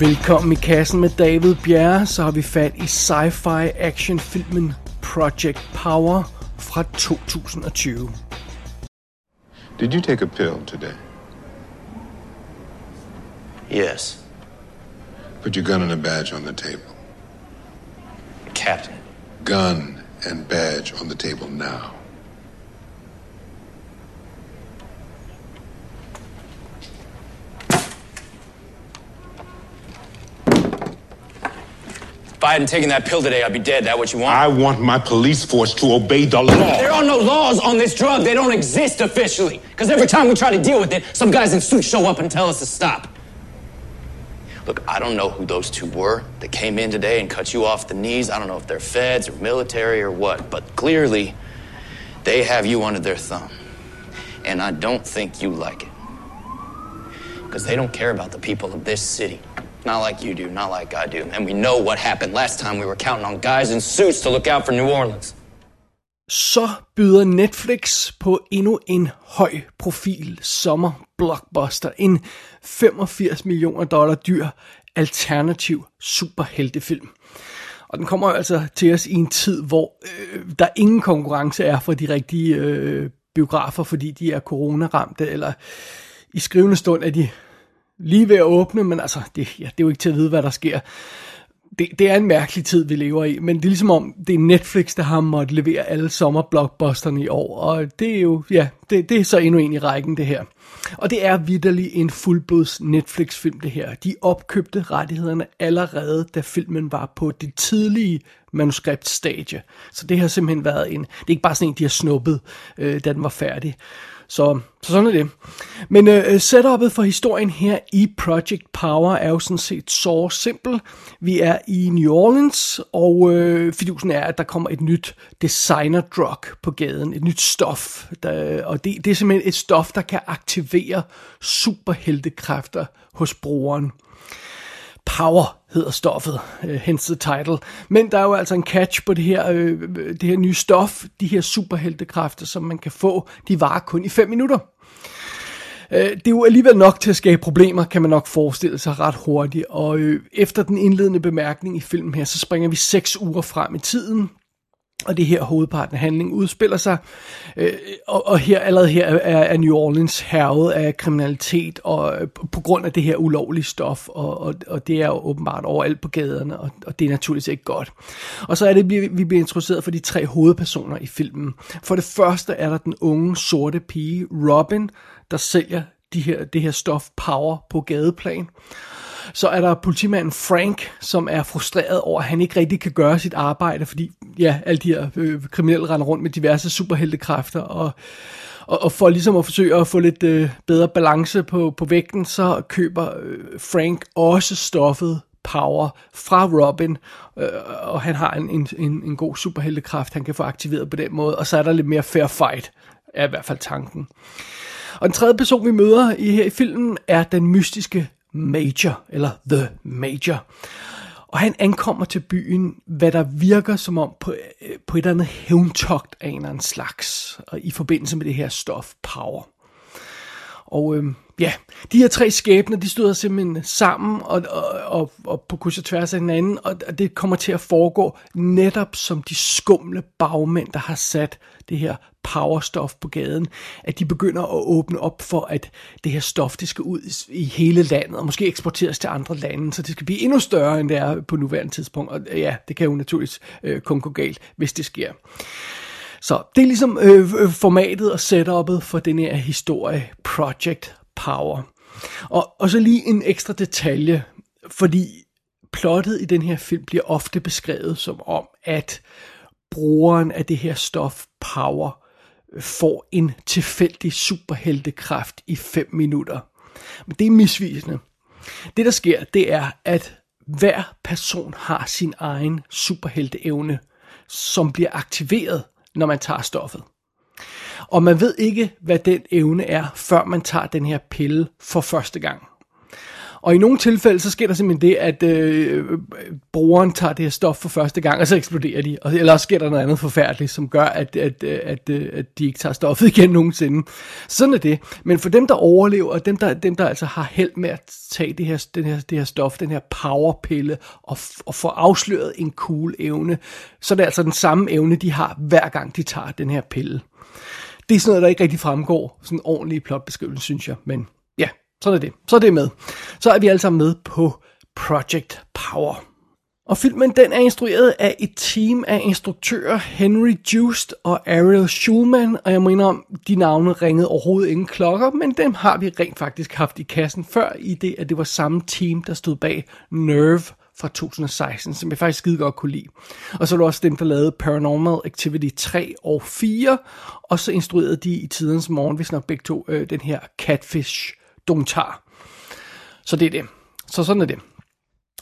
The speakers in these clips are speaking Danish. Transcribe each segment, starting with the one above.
Velkommen i kassen med David Bjerre, så har vi fat i sci-fi actionfilmen Project Power fra 2020. Did you take a pill today? Yes, Put your gun and a badge on the table. Captain. Gun and badge on the table now. I hadn't taken that pill today, I'd be dead. That what you want? I want my police force to obey the law. There are no laws on this drug. They don't exist officially. Because every time we try to deal with it, some guys in suits show up and tell us to stop. Look, I don't know who those two were that came in today and cut you off the knees. I don't know if they're feds or military or what, but clearly they have you under their thumb. And I don't think you like it. Because they don't care about the people of this city. Not like you do, not like I do. And we know what happened last time we were counting on guys in suits to look out for New Orleans. Så byder Netflix på endnu en høj profil sommer blockbuster. En 85 millioner dollar dyr alternativ superheltefilm. Og den kommer altså til os i en tid, hvor øh, der ingen konkurrence er for de rigtige øh, biografer, fordi de er coronaramte, eller i skrivende stund er de lige ved at åbne, men altså, det, ja, det er jo ikke til at vide, hvad der sker. Det, det er en mærkelig tid, vi lever i, men det er ligesom om, det er Netflix, der har måttet levere alle sommerblockbusterne i år, og det er jo, ja, det, det er så endnu en i rækken, det her. Og det er vidderlig en fuldblods Netflix-film, det her. De opkøbte rettighederne allerede, da filmen var på det tidlige manuskriptstadie. Så det har simpelthen været en, det er ikke bare sådan en, de har snuppet, øh, da den var færdig. Så, så sådan er det. Men øh, setupet for historien her i Project Power er jo sådan set så simpel. Vi er i New Orleans, og øh, fidusen er, at der kommer et nyt designer drug på gaden. Et nyt stof. Der, og det, det er simpelthen et stof, der kan aktivere superheltekræfter hos brugeren. Power hedder stoffet, øh, hence the title. Men der er jo altså en catch på det her, øh, det her nye stof, de her superheltekræfter, som man kan få, de varer kun i 5 minutter. Uh, det er jo alligevel nok til at skabe problemer, kan man nok forestille sig ret hurtigt. Og øh, efter den indledende bemærkning i filmen her, så springer vi 6 uger frem i tiden. Og det her hovedparten af handlingen udspiller sig. Øh, og, og her allerede her er, er New Orleans hervet af kriminalitet og øh, på grund af det her ulovlige stof. Og, og, og det er jo åbenbart overalt på gaderne, og, og det er naturligvis ikke godt. Og så er det, vi, vi bliver introduceret for de tre hovedpersoner i filmen. For det første er der den unge sorte pige Robin, der sælger de her, det her stof Power på gadeplan. Så er der politimanden Frank, som er frustreret over, at han ikke rigtig kan gøre sit arbejde, fordi ja, alle de her øh, kriminelle render rundt med diverse superheltekræfter, og, og, og for ligesom at forsøge at få lidt øh, bedre balance på, på vægten, så køber øh, Frank også stoffet power fra Robin, øh, og han har en, en, en, en god superheltekraft, han kan få aktiveret på den måde, og så er der lidt mere fair fight, er i hvert fald tanken. Og den tredje person, vi møder i her i filmen, er den mystiske Major, eller The Major. Og han ankommer til byen, hvad der virker som om på, øh, på et eller andet hævntogt af en eller anden slags, og i forbindelse med det her stof Power. Og øh, ja, de her tre skæbner, de støder simpelthen sammen og, og, og, og på kryds og tværs af hinanden, og det kommer til at foregå netop som de skumle bagmænd, der har sat det her powerstof på gaden, at de begynder at åbne op for, at det her stof, det skal ud i hele landet, og måske eksporteres til andre lande, så det skal blive endnu større, end det er på nuværende tidspunkt. Og ja, det kan jo naturligvis øh, kun gå galt, hvis det sker. Så det er ligesom øh, øh, formatet og setupet for den her historie, Project Power. Og, og så lige en ekstra detalje, fordi plottet i den her film bliver ofte beskrevet som om, at brugeren af det her stof Power øh, får en tilfældig superheltekraft i 5 minutter. Men det er misvisende. Det der sker, det er, at hver person har sin egen superhelteevne, som bliver aktiveret, når man tager stoffet. Og man ved ikke, hvad den evne er, før man tager den her pille for første gang. Og i nogle tilfælde, så sker der simpelthen det, at øh, brugeren tager det her stof for første gang, og så eksploderer de. Og, eller også sker der noget andet forfærdeligt, som gør, at, at, at, øh, at, de ikke tager stoffet igen nogensinde. Sådan er det. Men for dem, der overlever, og dem, der, dem, der altså har held med at tage det her, den her, det her stof, den her powerpille, og, og få afsløret en cool evne, så er det altså den samme evne, de har, hver gang de tager den her pille. Det er sådan noget, der ikke rigtig fremgår sådan en ordentlig plotbeskrivelse, synes jeg. Men ja, sådan er det. Så er det med. Så er vi alle sammen med på Project Power. Og filmen den er instrueret af et team af instruktører Henry Joost og Ariel Schulman, og jeg mener om, de navne ringede overhovedet ingen klokker, men dem har vi rent faktisk haft i kassen før, i det at det var samme team, der stod bag Nerve fra 2016, som jeg faktisk skide godt kunne lide. Og så var det også dem, der lavede Paranormal Activity 3 og 4, og så instruerede de i tidens morgen, hvis nok begge to, øh, den her Catfish dokumentar. Så det er det. Så sådan er det.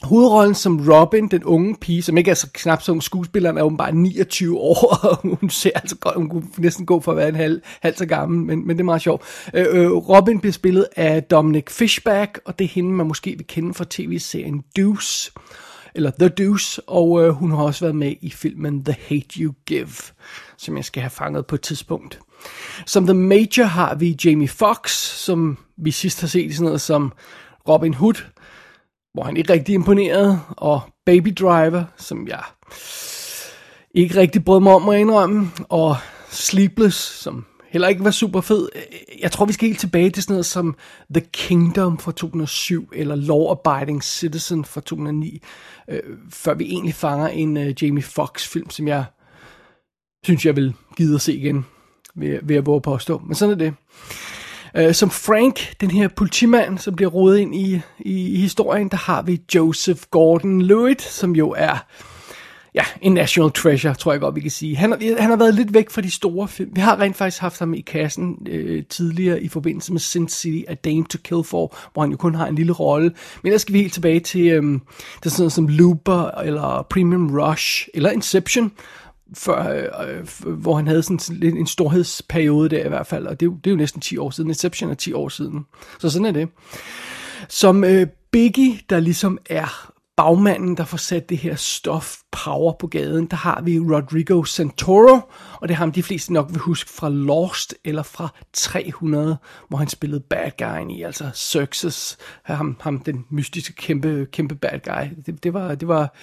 Hovedrollen som Robin, den unge pige, som ikke er så knap som skuespilleren, er åbenbart 29 år, og hun ser altså godt, hun kunne næsten gå for at være en halv, halv så gammel, men, men det er meget sjovt. Øh, øh, Robin bliver spillet af Dominic Fishback, og det er hende, man måske vil kende fra tv-serien Deuce, eller The Deuce, og øh, hun har også været med i filmen The Hate You Give, som jeg skal have fanget på et tidspunkt. Som The Major har vi Jamie Fox, som vi sidst har set i sådan noget som Robin Hood, hvor han ikke rigtig imponeret, og Baby Driver, som jeg ikke rigtig brød mig om at indrømme, og Sleepless, som heller ikke var super fed. Jeg tror, vi skal helt tilbage til sådan noget som The Kingdom fra 2007, eller Law Abiding Citizen fra 2009, øh, før vi egentlig fanger en øh, Jamie Foxx film, som jeg synes, jeg vil gide at se igen, ved, ved at våge påstå. Men sådan er det. Øh, som Frank, den her politimand, som bliver rodet ind i, i, i historien, der har vi Joseph Gordon-Levitt, som jo er ja, en national treasure, tror jeg godt, vi kan sige. Han, han har været lidt væk fra de store film. Vi har rent faktisk haft ham i kassen øh, tidligere i forbindelse med Sin City, A Dame to Kill For, hvor han jo kun har en lille rolle. Men der skal vi helt tilbage til, øh, til sådan noget som Looper, eller Premium Rush, eller Inception, før, øh, øh, hvor han havde sådan en, en storhedsperiode der i hvert fald, og det, det er jo næsten 10 år siden. Inception er 10 år siden. Så sådan er det. Som øh, Biggie, der ligesom er bagmanden, der får sat det her stof power på gaden, der har vi Rodrigo Santoro, og det har ham de fleste nok vil huske fra Lost eller fra 300, hvor han spillede bad guy i, altså Xerxes, ham, ham den mystiske kæmpe, kæmpe bad guy. Det, det, var, det var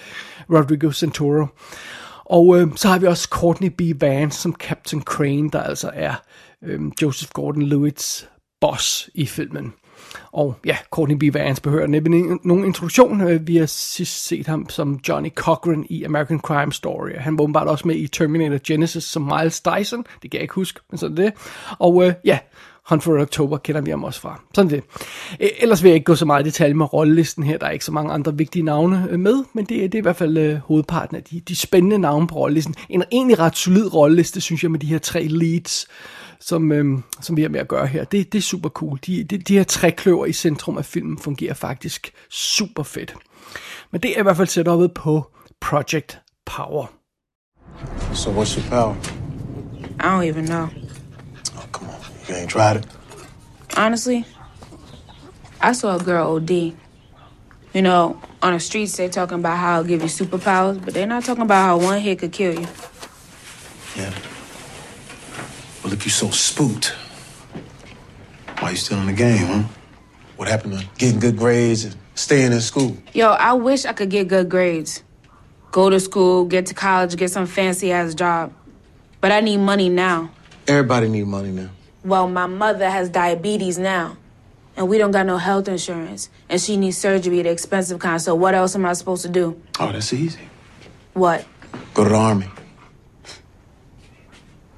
Rodrigo Santoro. Og øh, så har vi også Courtney B. Vance som Captain Crane, der altså er øh, Joseph Gordon-Lewis boss i filmen. Og ja, Courtney B. Vance behøver næppe nogen introduktion. Øh, vi har sidst set ham som Johnny Cochran i American Crime Story. Han var åbenbart også med i Terminator Genesis som Miles Dyson. Det kan jeg ikke huske, men sådan det. Og øh, ja, Hunt for October kender vi ham også fra. Sådan det. Ellers vil jeg ikke gå så meget i detalje med rollelisten her. Der er ikke så mange andre vigtige navne øh, med, men det, det er i hvert fald øh, hovedparten af de, de spændende navne på rollelisten. En egentlig ret solid rolleliste, synes jeg, med de her tre leads, som, øh, som vi har med at gøre her. Det, det er super cool. De, de, de her tre kløver i centrum af filmen fungerer faktisk super fedt. Men det er i hvert fald setupet på Project Power. So what's your power? I don't even know. You ain't tried it? Honestly, I saw a girl OD. You know, on the streets, they talking about how it'll give you superpowers, but they're not talking about how one hit could kill you. Yeah. Well, if you're so spooked, why you still in the game, huh? What happened to getting good grades and staying in school? Yo, I wish I could get good grades. Go to school, get to college, get some fancy ass job. But I need money now. Everybody need money now. Well, my mother has diabetes now. And we don't got no health insurance. And she needs surgery, the expensive kind. So what else am I supposed to do? Oh, that's easy. What? Go to the army.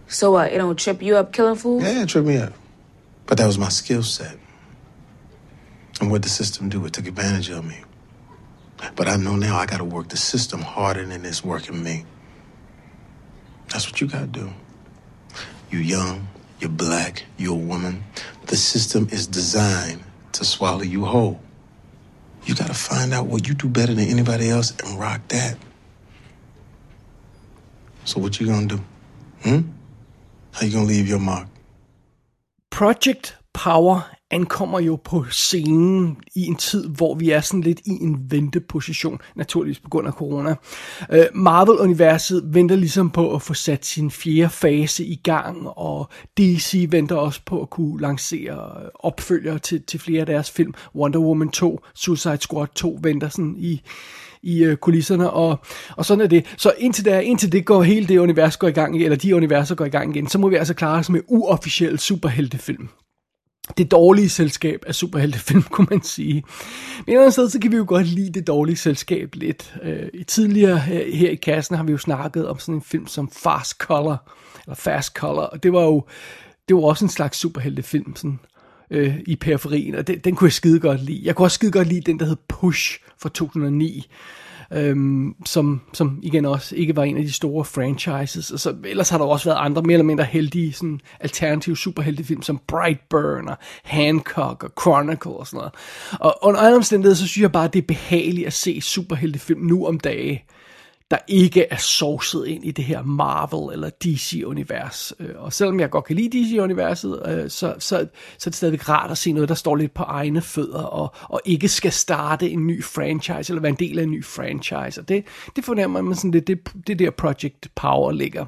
So what? It don't trip you up killing fools? Yeah, it tripped me up. But that was my skill set. And what the system do, it took advantage of me. But I know now I gotta work the system harder than it's working me. That's what you gotta do. You young, you're black, you're a woman. The system is designed to swallow you whole. You gotta find out what you do better than anybody else and rock that. So what you gonna do? Hmm? How you gonna leave your mark? Project Power ankommer jo på scenen i en tid, hvor vi er sådan lidt i en venteposition, naturligvis på grund af corona. Øh, Marvel-universet venter ligesom på at få sat sin fjerde fase i gang, og DC venter også på at kunne lancere opfølgere til, til flere af deres film. Wonder Woman 2, Suicide Squad 2 venter sådan i i øh, kulisserne, og, og sådan er det. Så indtil, der, indtil det går, hele det univers går i gang, eller de universer går i gang igen, så må vi altså klare os med uofficiel superheltefilm det dårlige selskab af superheltefilm, kunne man sige. Men et eller andet sted, så kan vi jo godt lide det dårlige selskab lidt. Øh, I tidligere her, her i kassen har vi jo snakket om sådan en film som Fast Color, eller Fast Color, og det var jo det var også en slags superheltefilm, sådan, øh, i periferien, og den, den kunne jeg skide godt lide. Jeg kunne også skide godt lide den, der hed Push fra 2009, øhm, som, som igen også ikke var en af de store franchises. Og så, ellers har der også været andre mere eller mindre heldige sådan, alternative superheltefilm, som Brightburn og Hancock og Chronicle og sådan noget. Og under andre omstændigheder, så synes jeg bare, at det er behageligt at se superheltefilm nu om dagen der ikke er sovset ind i det her Marvel eller DC-univers. Øh, og selvom jeg godt kan lide DC-universet, øh, så, så, så er det stadigvæk rart at se noget, der står lidt på egne fødder, og, og ikke skal starte en ny franchise, eller være en del af en ny franchise. Og det, det fornemmer man sådan lidt, det, det der Project Power ligger.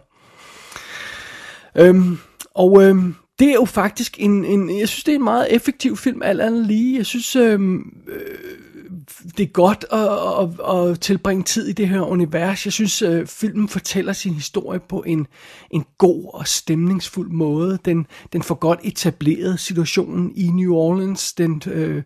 Øhm, og øhm, det er jo faktisk en, en, jeg synes det er en meget effektiv film, alt andet lige. Jeg synes, øhm, øh, det er godt at, at, at tilbringe tid i det her univers. Jeg synes, at øh, filmen fortæller sin historie på en, en god og stemningsfuld måde. Den, den får godt etableret situationen i New Orleans. Den, øh,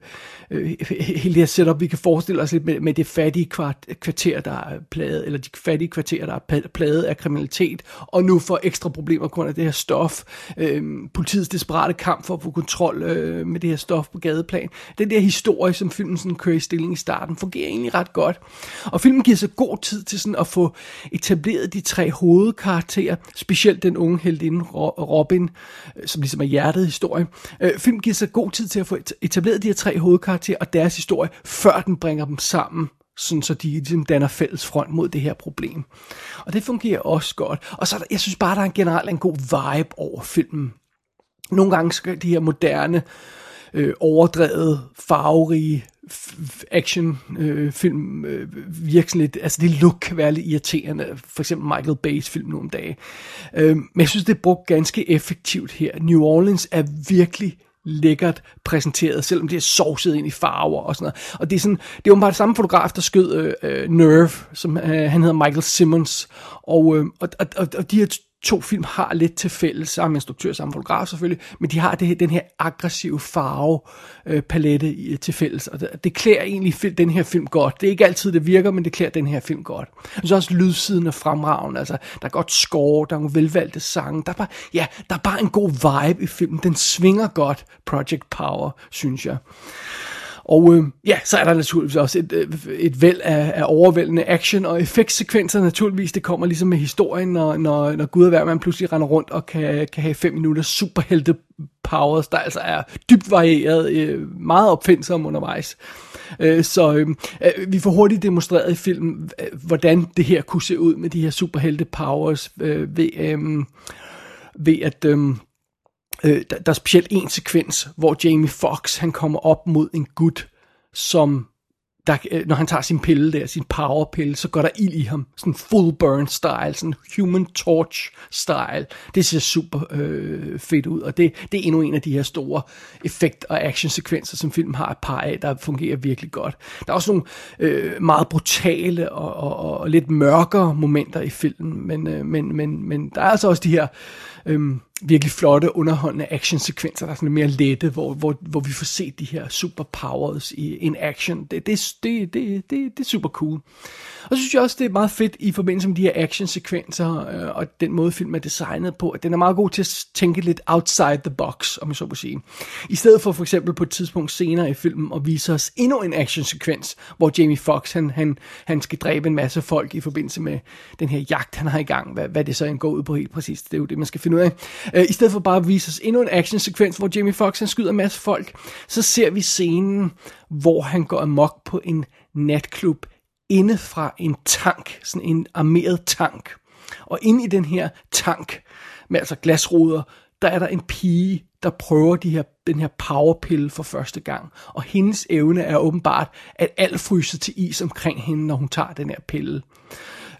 øh, hele det her setup, vi kan forestille os lidt med, med det fattige kvart, kvarter, der er plaget, eller de fattige kvarterer, der er plaget af kriminalitet, og nu får ekstra problemer grund af det her stof. Øh, politiets desperate kamp for at få kontrol øh, med det her stof på gadeplan. Den der historie, som filmen sådan kører i stilling i starten, fungerer egentlig ret godt. Og filmen giver sig god tid til sådan at få etableret de tre hovedkarakterer, specielt den unge heldinde Robin, øh, som ligesom er hjertet i historien. Øh, filmen giver sig god tid til at få etableret de her tre hovedkarakterer og deres historie, før den bringer dem sammen sådan så de ligesom danner fælles front mod det her problem. Og det fungerer også godt. Og så jeg synes bare, der er en generelt en god vibe over filmen. Nogle gange skal de her moderne, øh, Øh, overdrevet, farverige action øh, film øh, virker sådan lidt, altså det look kan være lidt irriterende, for eksempel Michael Bay's film nogle dage. Øh, men jeg synes, det er brugt ganske effektivt her. New Orleans er virkelig lækkert præsenteret, selvom det er sovset ind i farver og sådan noget. Og det er sådan, det er åbenbart det samme fotograf, der skød øh, øh, Nerve, som øh, han hedder Michael Simmons, og, øh, og, og, og de her to film har lidt til fælles, samme instruktør, samme fotograf selvfølgelig, men de har det, den her aggressive farve øh, palette til fælles, og det, det klæder egentlig den her film godt. Det er ikke altid, det virker, men det klæder den her film godt. Og så også, lydsiden og fremragende, altså, der er godt score, der er nogle velvalgte sange, der er bare, ja, der er bare en god vibe i filmen, den svinger godt, Project Power, synes jeg. Og øh, ja, så er der naturligvis også et, øh, et væld af, af overvældende action og effektsekvenser naturligvis. Det kommer ligesom med historien, når, når, når Gud og hver man pludselig render rundt og kan, kan have fem minutter superhelte powers, der altså er dybt varieret, øh, meget opfindsom undervejs. Øh, så øhm, øh, vi får hurtigt demonstreret i filmen, øh, hvordan det her kunne se ud med de her superhelte powers øh, ved, øhm, ved at... Øh, Øh, der, der er specielt en sekvens, hvor Jamie Fox han kommer op mod en gut, som der, øh, når han tager sin pille der, sin powerpille, så går der ild i ham. Sådan full burn style, sådan human torch style. Det ser super øh, fedt ud, og det, det er endnu en af de her store effekt- og action-sekvenser, som filmen har et par af, der fungerer virkelig godt. Der er også nogle øh, meget brutale og, og, og lidt mørkere momenter i filmen, men, øh, men, men, men der er altså også de her Øh, virkelig flotte, underholdende actionsekvenser, der er sådan mere lette, hvor, hvor, hvor vi får set de her superpowers i en action. Det, det, det, det, det, det er super cool. Og så synes jeg også, det er meget fedt i forbindelse med de her actionsekvenser, øh, og den måde film er designet på, at den er meget god til at tænke lidt outside the box, om jeg så må sige. I stedet for for eksempel på et tidspunkt senere i filmen at vise os endnu en actionsekvens, hvor Jamie Foxx han, han, han skal dræbe en masse folk i forbindelse med den her jagt, han har i gang. Hvad, hvad det så går ud på helt præcist, det er jo det, man skal finde ud af. Øh, I stedet for bare at vise os endnu en actionsekvens, hvor Jamie Foxx han skyder en masse folk, så ser vi scenen, hvor han går amok på en natklub inde fra en tank, sådan en armeret tank. Og inde i den her tank, med altså glasruder, der er der en pige, der prøver de her, den her powerpille for første gang. Og hendes evne er åbenbart, at alt fryser til is omkring hende, når hun tager den her pille.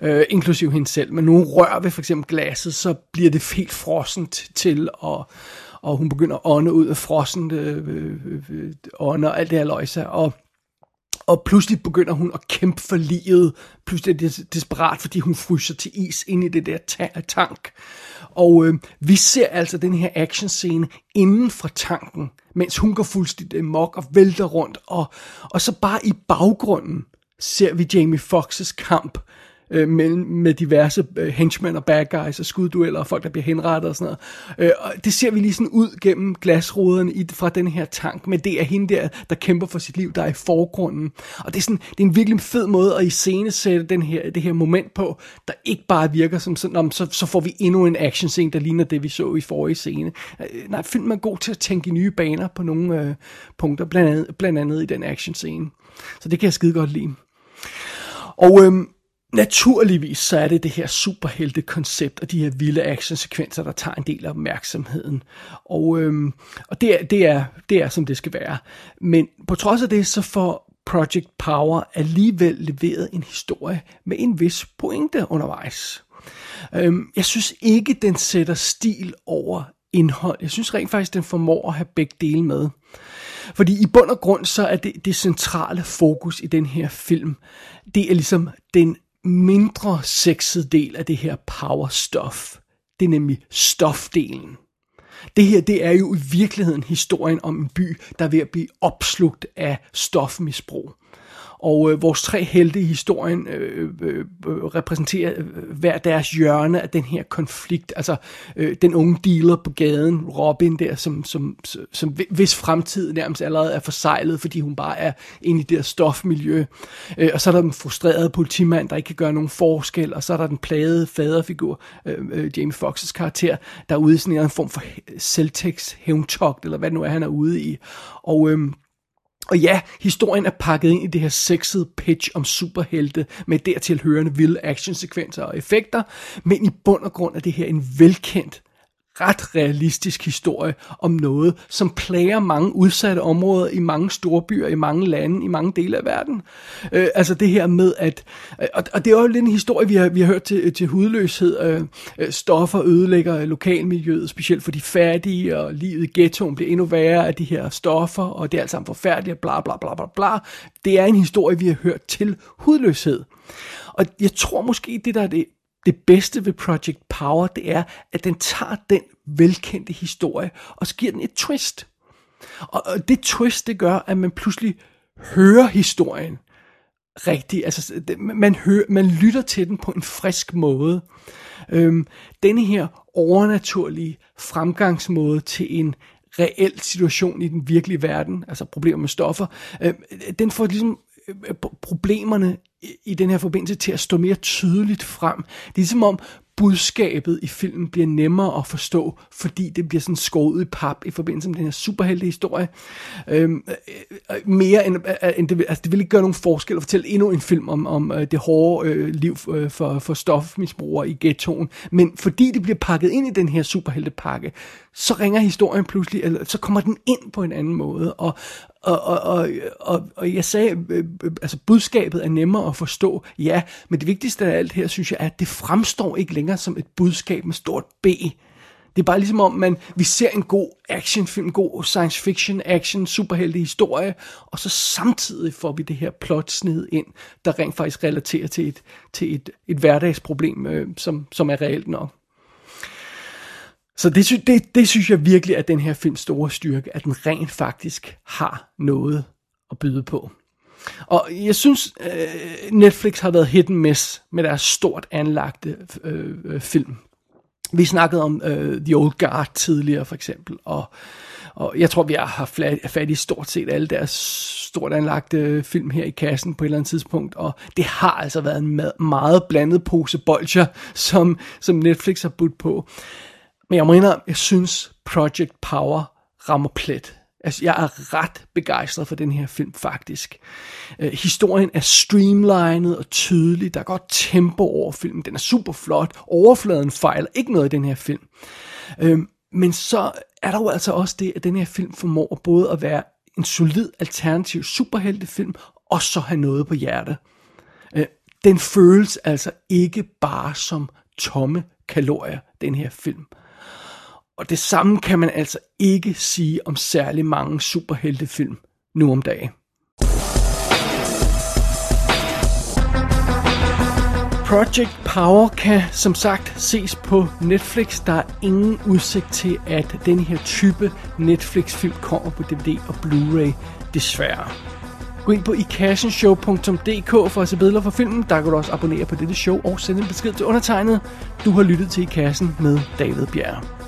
Øh, inklusiv hende selv. Men når hun rører ved for eksempel glasset, så bliver det helt frossent til, og, og hun begynder at ånde ud af frossen øh, øh, øh, ånde og alt det her løjse. Og og pludselig begynder hun at kæmpe for livet. Pludselig er det desperat, fordi hun fryser til is ind i det der ta- tank. Og øh, vi ser altså den her actionscene inden for tanken, mens hun går fuldstændig mok og vælter rundt. Og, og så bare i baggrunden ser vi Jamie Foxes kamp øh, med, med diverse øh, henchmen og bad guys og skuddueller og folk, der bliver henrettet og sådan noget. Øh, og det ser vi lige sådan ud gennem glasruderne i, fra den her tank, men det er hende der, der kæmper for sit liv, der er i forgrunden. Og det er, sådan, det er en virkelig fed måde at iscenesætte den her, det her moment på, der ikke bare virker som sådan, om, så, så får vi endnu en action scene, der ligner det, vi så i forrige scene. Øh, nej, filmen er god til at tænke i nye baner på nogle øh, punkter, blandt andet, blandt andet i den action scene. Så det kan jeg skide godt lide. Og øhm, Naturligvis så er det det her superhelte-koncept og de her vilde actionsekvenser, der tager en del af opmærksomheden. Og, øhm, og det, er, det, er, det er, som det skal være. Men på trods af det, så får Project Power alligevel leveret en historie med en vis pointe undervejs. Øhm, jeg synes ikke, den sætter stil over indhold. Jeg synes rent faktisk, den formår at have begge dele med. Fordi i bund og grund, så er det, det centrale fokus i den her film, det er ligesom den mindre sexet del af det her power stuff. Det er nemlig stofdelen. Det her, det er jo i virkeligheden historien om en by, der er ved at blive opslugt af stofmisbrug. Og øh, vores tre helte i historien øh, øh, øh repræsenterer øh, hver deres hjørne af den her konflikt. Altså øh, den unge dealer på gaden, Robin der, som, som, som hvis fremtid nærmest allerede er forsejlet, fordi hun bare er inde i det der stofmiljø. Øh, og så er der den frustrerede politimand, der ikke kan gøre nogen forskel. Og så er der den plagede faderfigur, øh, øh, Jamie Foxes karakter, der er ude i sådan en form for selvtægts hævntogt, eller hvad det nu er, han er ude i. Og... Øh, og ja, historien er pakket ind i det her sexede pitch om superhelte med dertil hørende vilde actionsekvenser og effekter, men i bund og grund er det her en velkendt ret realistisk historie om noget, som plager mange udsatte områder i mange store byer, i mange lande, i mange dele af verden. Øh, altså det her med, at... Øh, og, og det er jo lidt en historie, vi har, vi har hørt til, til hudløshed. Øh, øh, stoffer ødelægger lokalmiljøet, specielt for de fattige, og livet i ghettoen bliver endnu værre af de her stoffer, og det er alt sammen forfærdeligt, bla bla bla bla bla. Det er en historie, vi har hørt til hudløshed. Og jeg tror måske, det der er det det bedste ved Project Power, det er, at den tager den velkendte historie, og så giver den et twist. Og, og det twist, det gør, at man pludselig hører historien rigtigt. Altså, det, man, hører, man lytter til den på en frisk måde. Øhm, denne her overnaturlige fremgangsmåde til en reel situation i den virkelige verden, altså problemer med stoffer, øh, den får ligesom øh, øh problemerne i den her forbindelse til at stå mere tydeligt frem. Det er som om budskabet i filmen bliver nemmere at forstå, fordi det bliver sådan skåret i pap i forbindelse med den her superhelte historie. Øhm, øh, mere end, øh, end det, altså det vil ikke gøre nogen forskel at fortælle endnu en film om, om øh, det hårde øh, liv for, for stofmisbrugere i ghettoen. Men fordi det bliver pakket ind i den her superheltepakke, så ringer historien pludselig, eller så kommer den ind på en anden måde. Og, og, og, og, og, og jeg sagde, øh, altså budskabet er nemmere at forstå, ja, men det vigtigste af alt her, synes jeg, er, at det fremstår ikke længere som et budskab med stort B. Det er bare ligesom om, man, vi ser en god actionfilm, en god science fiction action, superhelte historie, og så samtidig får vi det her plot sned ind, der rent faktisk relaterer til et, til et, et hverdagsproblem, øh, som, som er reelt nok. Så det, sy- det, det synes jeg virkelig er den her films store styrke, at den rent faktisk har noget at byde på. Og jeg synes, øh, Netflix har været hit and miss med deres stort anlagte øh, øh, film. Vi snakkede om øh, The Old Guard tidligere for eksempel, og, og jeg tror, vi har haft fat i stort set alle deres stort anlagte film her i kassen på et eller andet tidspunkt, og det har altså været en meget blandet pose bolcher, som, som Netflix har budt på. Men jeg mener, jeg synes Project Power rammer plet. Altså, jeg er ret begejstret for den her film, faktisk. Øh, historien er streamlined og tydelig. Der er godt tempo over filmen. Den er super flot. Overfladen fejler ikke noget i den her film. Øh, Men så er der jo altså også det, at den her film formår både at være en solid alternativ superheltefilm, og så have noget på hjerte. Øh, den føles altså ikke bare som tomme kalorier, den her film. Og det samme kan man altså ikke sige om særlig mange superheltefilm nu om dagen. Project Power kan som sagt ses på Netflix. Der er ingen udsigt til, at den her type Netflix-film kommer på DVD og Blu-ray, desværre. Gå ind på ikassenshow.dk for at se billeder fra filmen. Der kan du også abonnere på dette show og sende en besked til undertegnet. Du har lyttet til I Kassen med David Bjerg.